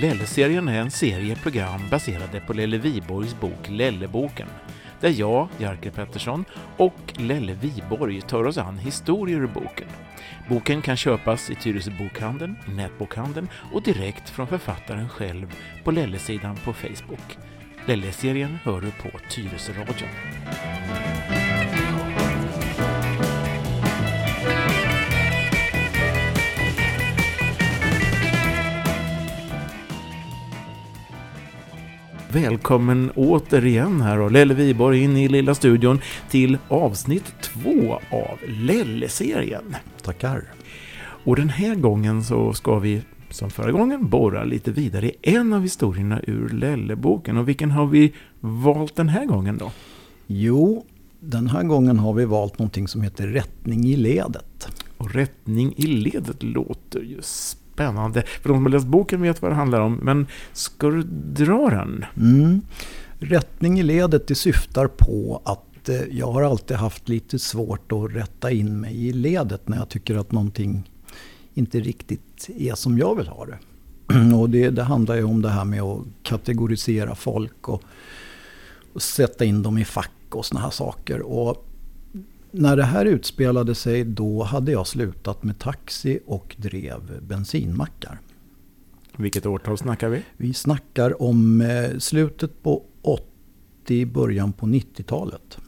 Lelle-serien är en serie program baserade på Lelle Viborgs bok Lelleboken, där jag, Jerker Pettersson, och Lelle Viborg tar oss an historier ur boken. Boken kan köpas i Tyresö bokhandeln, i nätbokhandeln och direkt från författaren själv på Lelle-sidan på Facebook. Lelle-serien hör du på Tyresö-radion. Välkommen återigen här och Lelle Viborg in i lilla studion till avsnitt två av Lelle-serien. Tackar. Och den här gången så ska vi som förra gången borra lite vidare i en av historierna ur Lelleboken. Och vilken har vi valt den här gången då? Jo, den här gången har vi valt någonting som heter rättning i ledet. Och rättning i ledet låter ju spännande. Spännande. För de som har läst boken vet vad det handlar om. Men ska du dra den? Mm. Rättning i ledet det syftar på att eh, jag har alltid haft lite svårt att rätta in mig i ledet när jag tycker att någonting inte riktigt är som jag vill ha det. Och det, det handlar ju om det här med att kategorisera folk och, och sätta in dem i fack och såna här saker. Och när det här utspelade sig då hade jag slutat med taxi och drev bensinmackar. Vilket årtal snackar vi? Vi snackar om eh, slutet på 80, början på 90-talet.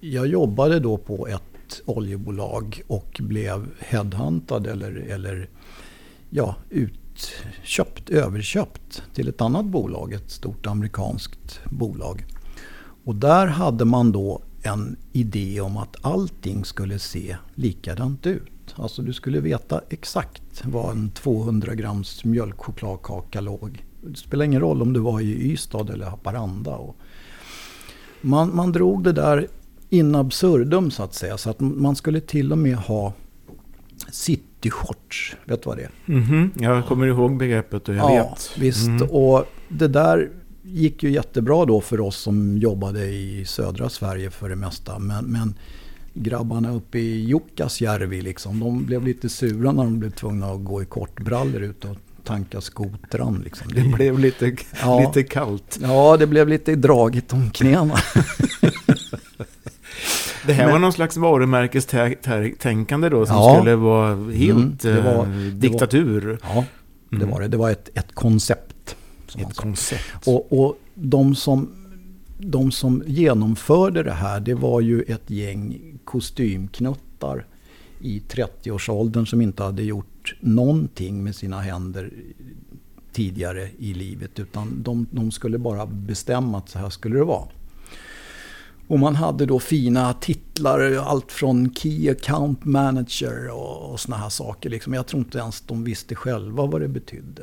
Jag jobbade då på ett oljebolag och blev headhuntad eller, eller ja, utköpt, överköpt till ett annat bolag, ett stort amerikanskt bolag. Och där hade man då en idé om att allting skulle se likadant ut. Alltså du skulle veta exakt vad en 200 grams mjölkchokladkaka låg. Det spelar ingen roll om du var i Ystad eller Haparanda. Och man, man drog det där in absurdum så att säga. Så att man skulle till och med ha cityshorts. Vet du vad det är? Mm -hmm. Jag kommer ihåg begreppet och jag ja, vet. Visst, mm. och det där gick ju jättebra då för oss som jobbade i södra Sverige för det mesta. Men, men grabbarna uppe i Jukkasjärvi liksom, de blev lite sura när de blev tvungna att gå i kortbrallor ut och tanka skotran. Liksom. Det blev lite, ja, lite kallt. Ja, det blev lite dragigt om knäna. Det här Men, var någon slags varumärkestänkande då som ja, skulle vara helt mm, var, diktatur. Var, ja, det mm. var det. Det var ett, ett koncept. Ett koncept. Och, och de, som, de som genomförde det här, det var ju ett gäng kostymknuttar i 30-årsåldern som inte hade gjort någonting med sina händer tidigare i livet. Utan de, de skulle bara bestämma att så här skulle det vara. Och man hade då fina titlar, allt från Key Account Manager och, och såna här saker. Liksom. Jag tror inte ens de visste själva vad det betydde.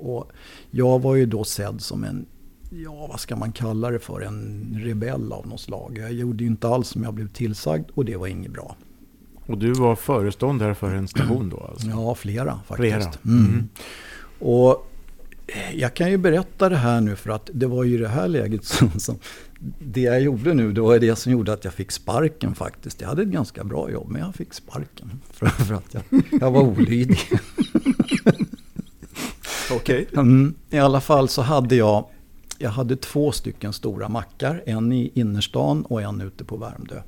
Och jag var ju då sedd som en, ja vad ska man kalla det för, en rebell av något slag. Jag gjorde ju inte alls som jag blev tillsagd och det var inget bra. Och du var föreståndare för en station då? Alltså. Ja, flera faktiskt. Flera. Mm. Mm. Och jag kan ju berätta det här nu för att det var ju det här läget som, som det jag gjorde nu, det var det som gjorde att jag fick sparken faktiskt. Jag hade ett ganska bra jobb, men jag fick sparken. För, för att jag, jag var olydig. Okej. Okay. Mm, I alla fall så hade jag, jag hade två stycken stora mackar. En i innerstan och en ute på Värmdö.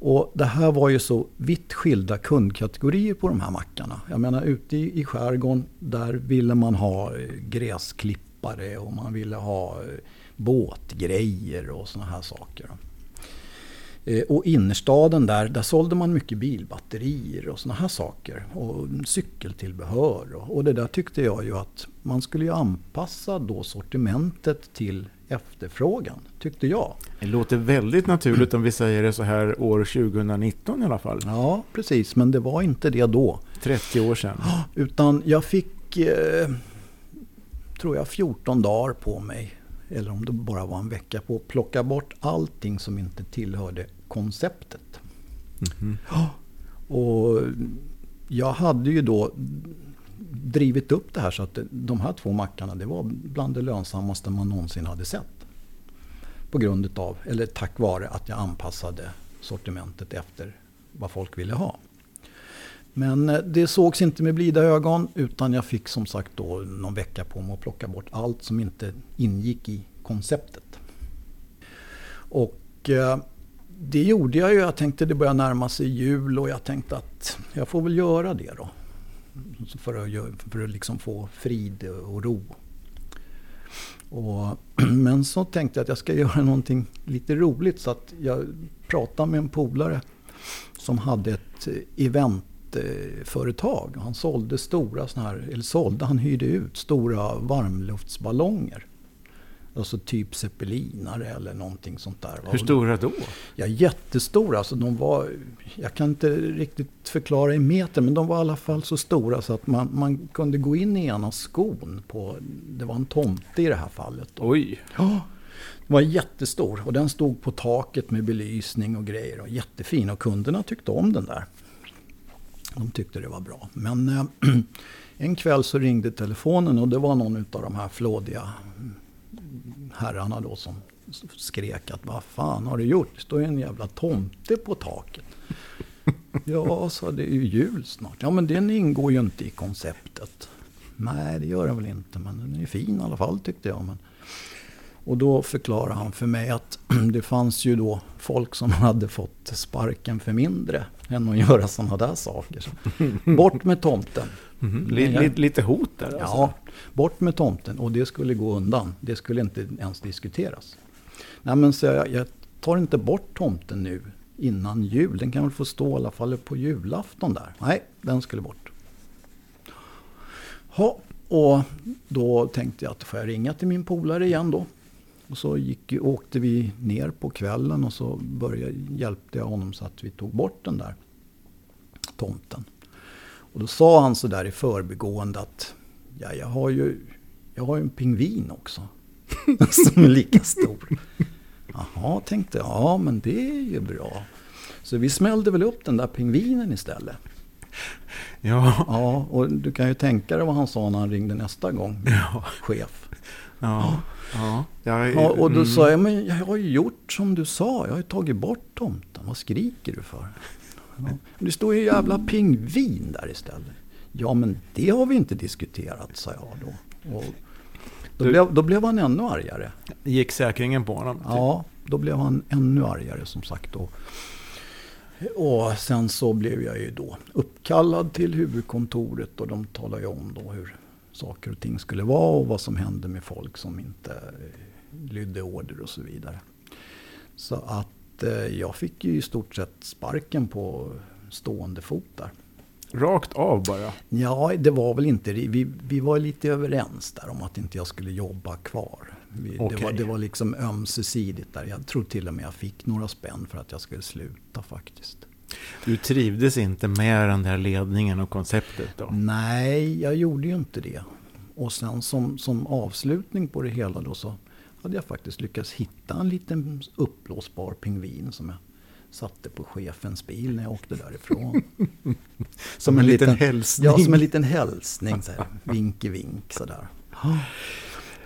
Och det här var ju så vitt skilda kundkategorier på de här mackarna. Jag menar ute i, i skärgården där ville man ha eh, gräsklippare och man ville ha eh, båtgrejer och sådana här saker. Eh, och innerstaden där, där sålde man mycket bilbatterier och sådana här saker. Och cykeltillbehör. Och, och det där tyckte jag ju att man skulle ju anpassa då sortimentet till efterfrågan, tyckte jag. Det låter väldigt naturligt om vi säger det så här år 2019 i alla fall. Ja, precis. Men det var inte det då. 30 år sedan. Utan jag fick, eh, tror jag, 14 dagar på mig eller om det bara var en vecka på att plocka bort allting som inte tillhörde konceptet. Mm -hmm. Och jag hade ju då drivit upp det här så att de här två mackarna det var bland det lönsammaste man någonsin hade sett. På grund utav, eller tack vare att jag anpassade sortimentet efter vad folk ville ha. Men eh, det sågs inte med blida ögon utan jag fick som sagt då någon vecka på mig att plocka bort allt som inte ingick i konceptet. Och eh, det gjorde jag ju. Jag tänkte det börjar närma sig jul och jag tänkte att jag får väl göra det då. För att, för att liksom få frid och ro. Och, men så tänkte jag att jag ska göra någonting lite roligt så att jag pratade med en polare som hade ett event eventföretag. Han sålde stora såna här, eller sålde, han hyrde ut stora varmluftsballonger. Alltså typ zeppelinare eller någonting sånt där. Hur stora då? Ja, jättestora. Alltså de var, jag kan inte riktigt förklara i meter, men de var i alla fall så stora så att man, man kunde gå in i ena skon på, det var en tomte i det här fallet. Oj! Ja, den var jättestor och den stod på taket med belysning och grejer. Och jättefin och kunderna tyckte om den där. De tyckte det var bra. Men eh, en kväll så ringde telefonen och det var någon av de här flådiga herrarna då som skrek att vad fan har du gjort? Det står ju en jävla tomte på taket. ja, sa det är ju jul snart. Ja, men den ingår ju inte i konceptet. Nej, det gör den väl inte, men den är fin i alla fall tyckte jag. Men... Och då förklarade han för mig att det fanns ju då folk som hade fått sparken för mindre än att göra sådana där saker. Bort med tomten. Mm -hmm. Lite hot där alltså. Ja, bort med tomten och det skulle gå undan. Det skulle inte ens diskuteras. Nej men så jag, jag tar inte bort tomten nu innan jul. Den kan väl få stå i alla fall på julafton där. Nej, den skulle bort. Ha, och då tänkte jag att får jag ringa till min polare igen då. Och så gick, åkte vi ner på kvällen och så började, hjälpte jag honom så att vi tog bort den där tomten. Och då sa han så där i förbigående att ja, jag har ju jag har en pingvin också. som är lika stor. Jaha, tänkte jag. Ja, men det är ju bra. Så vi smällde väl upp den där pingvinen istället. Ja. Ja, och du kan ju tänka dig vad han sa när han ringde nästa gång. Ja. Chef. Ja. Ja. Jag, ja, och då mm. sa jag, men jag har ju gjort som du sa. Jag har ju tagit bort tomten. Vad skriker du för? Ja. Det står ju jävla pingvin där istället. Ja, men det har vi inte diskuterat, sa jag då. Och då, du, blev, då blev han ännu argare. Gick säkringen på honom? Typ. Ja, då blev han ännu argare som sagt. Och, och sen så blev jag ju då uppkallad till huvudkontoret och de talade ju om då hur saker och ting skulle vara och vad som hände med folk som inte lydde order och så vidare. Så att eh, jag fick ju i stort sett sparken på stående fot där. Rakt av bara? Ja, det var väl inte vi, vi var lite överens där om att inte jag skulle jobba kvar. Vi, okay. det, var, det var liksom ömsesidigt där. Jag tror till och med jag fick några spänn för att jag skulle sluta faktiskt. Du trivdes inte med den där ledningen och konceptet då? Nej, jag gjorde ju inte det. Och sen som, som avslutning på det hela då så hade jag faktiskt lyckats hitta en liten uppblåsbar pingvin som jag satte på chefens bil när jag åkte därifrån. som, som en, en, liten hälsning? Ja, som en liten hälsning. Så här, vink i vink sådär.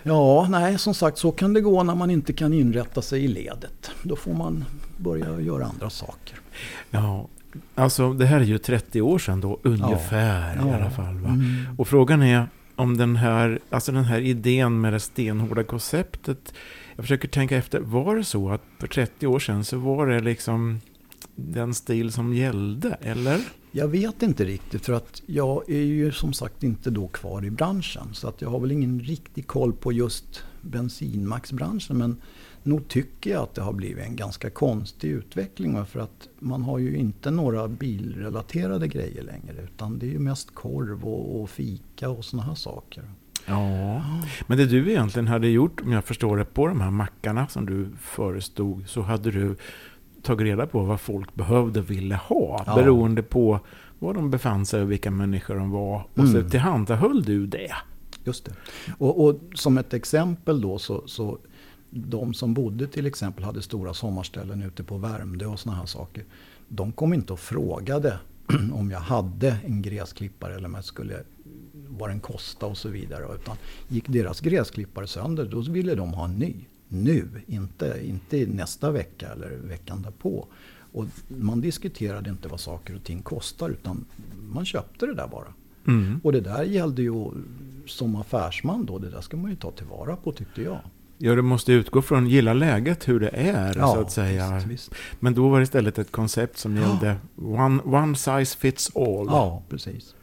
Ja, nej, som sagt så kan det gå när man inte kan inrätta sig i ledet. Då får man börja göra andra saker. Ja, alltså det här är ju 30 år sedan då, ungefär ja, i alla fall. Va? Mm. Och frågan är om den här, alltså den här idén med det stenhårda konceptet. Jag försöker tänka efter, var det så att för 30 år sedan så var det liksom den stil som gällde, eller? Jag vet inte riktigt för att jag är ju som sagt inte då kvar i branschen. Så att jag har väl ingen riktig koll på just bensinmaxbranschen. Men nog tycker jag att det har blivit en ganska konstig utveckling. För att man har ju inte några bilrelaterade grejer längre. Utan det är ju mest korv och, och fika och sådana här saker. Ja, men det du egentligen hade gjort, om jag förstår det, på de här mackarna som du förestod, så hade du tagit reda på vad folk behövde och ville ha. Ja. Beroende på var de befann sig och vilka människor de var. Och mm. så tillhandahöll du det. Just det. Och, och som ett exempel då så, så de som bodde till exempel hade stora sommarställen ute på Värmdö och sådana här saker. De kom inte och frågade om jag hade en gräsklippare eller om jag skulle vad den kostade och så vidare. Utan gick deras gräsklippare sönder då ville de ha en ny. Nu, inte, inte nästa vecka eller veckan därpå. Och man diskuterade inte vad saker och ting kostar utan man köpte det där bara. Mm. Och det där gällde ju som affärsman då, det där ska man ju ta tillvara på tyckte jag. Ja, du måste utgå från gilla läget, hur det är så att säga. Visst, visst. Men då var det istället ett koncept som gällde one, one size fits all. Ja, precis.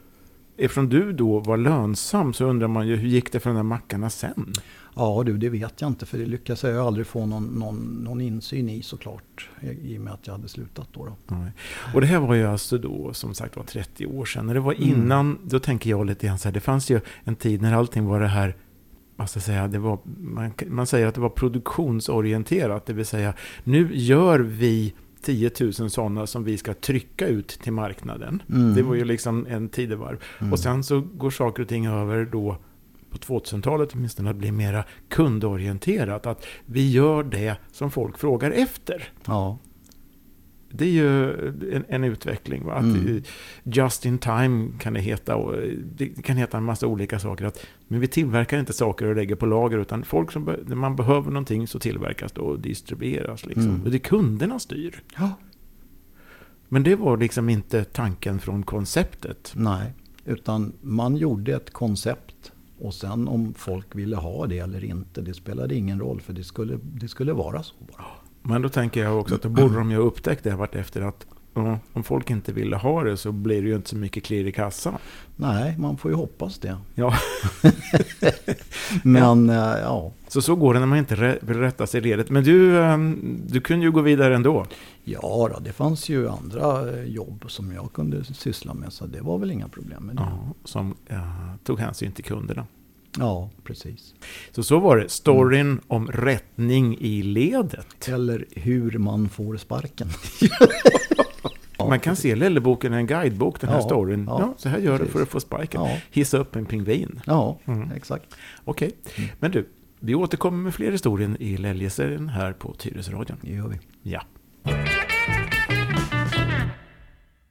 Eftersom du då var lönsam så undrar man ju hur gick det för de där mackarna sen? Ja du, det vet jag inte för det lyckades jag aldrig få någon, någon, någon insyn i såklart. I och med att jag hade slutat då. då. Nej. Och det här var ju alltså då som sagt var 30 år sedan. Och det var innan, då tänker jag lite grann så här, det fanns ju en tid när allting var det här jag säga, det var, man, man säger att det var produktionsorienterat, det vill säga nu gör vi 10 000 sådana som vi ska trycka ut till marknaden. Mm. Det var ju liksom en tidevarv. Mm. Och sen så går saker och ting över då på 2000-talet åtminstone att bli mera kundorienterat. Att vi gör det som folk frågar efter. Ja, Det är ju en, en utveckling. Va? Att Mm. Just in time kan det heta. Och det kan heta en massa olika saker. Att, men vi tillverkar inte saker och lägger på lager. Utan folk som när man behöver någonting så tillverkas det och distribueras. Liksom. Mm. Och det är kunderna styr. ja. Men det var liksom inte tanken från konceptet. nej. Utan man gjorde ett koncept och sen om folk ville ha det eller inte, det spelade ingen roll för det skulle, det skulle vara så bara. Men då tänker jag också att då borde de ju ha upptäckt det vart efter att ja, om folk inte ville ha det så blir det ju inte så mycket klirr i kassan. Nej, man får ju hoppas det. Ja. Men eh, ja, Så så går det när man inte vill rätta sig i ledet. Men du, ehm, du kunde ju gå vidare ändå. ja det fanns ju andra eh, jobb som jag kunde syssla med så det var väl inga problem med det. Ja, som eh, tog hänsyn till kunderna. Ja, precis. Så så var det. Storyn om rättning i ledet. Eller hur man får sparken. Ja, Man kan se Lelleboken, en guidebok, den här Ja, storyn. Ja, ja, så här gör du precis. för att få sparken. Hissa upp en pingvin. ja Mm. exakt. Okej, Mm. men du, vi återkommer med fler historier i Läljeserien här på Tyresöradion. Det gör vi. Ja.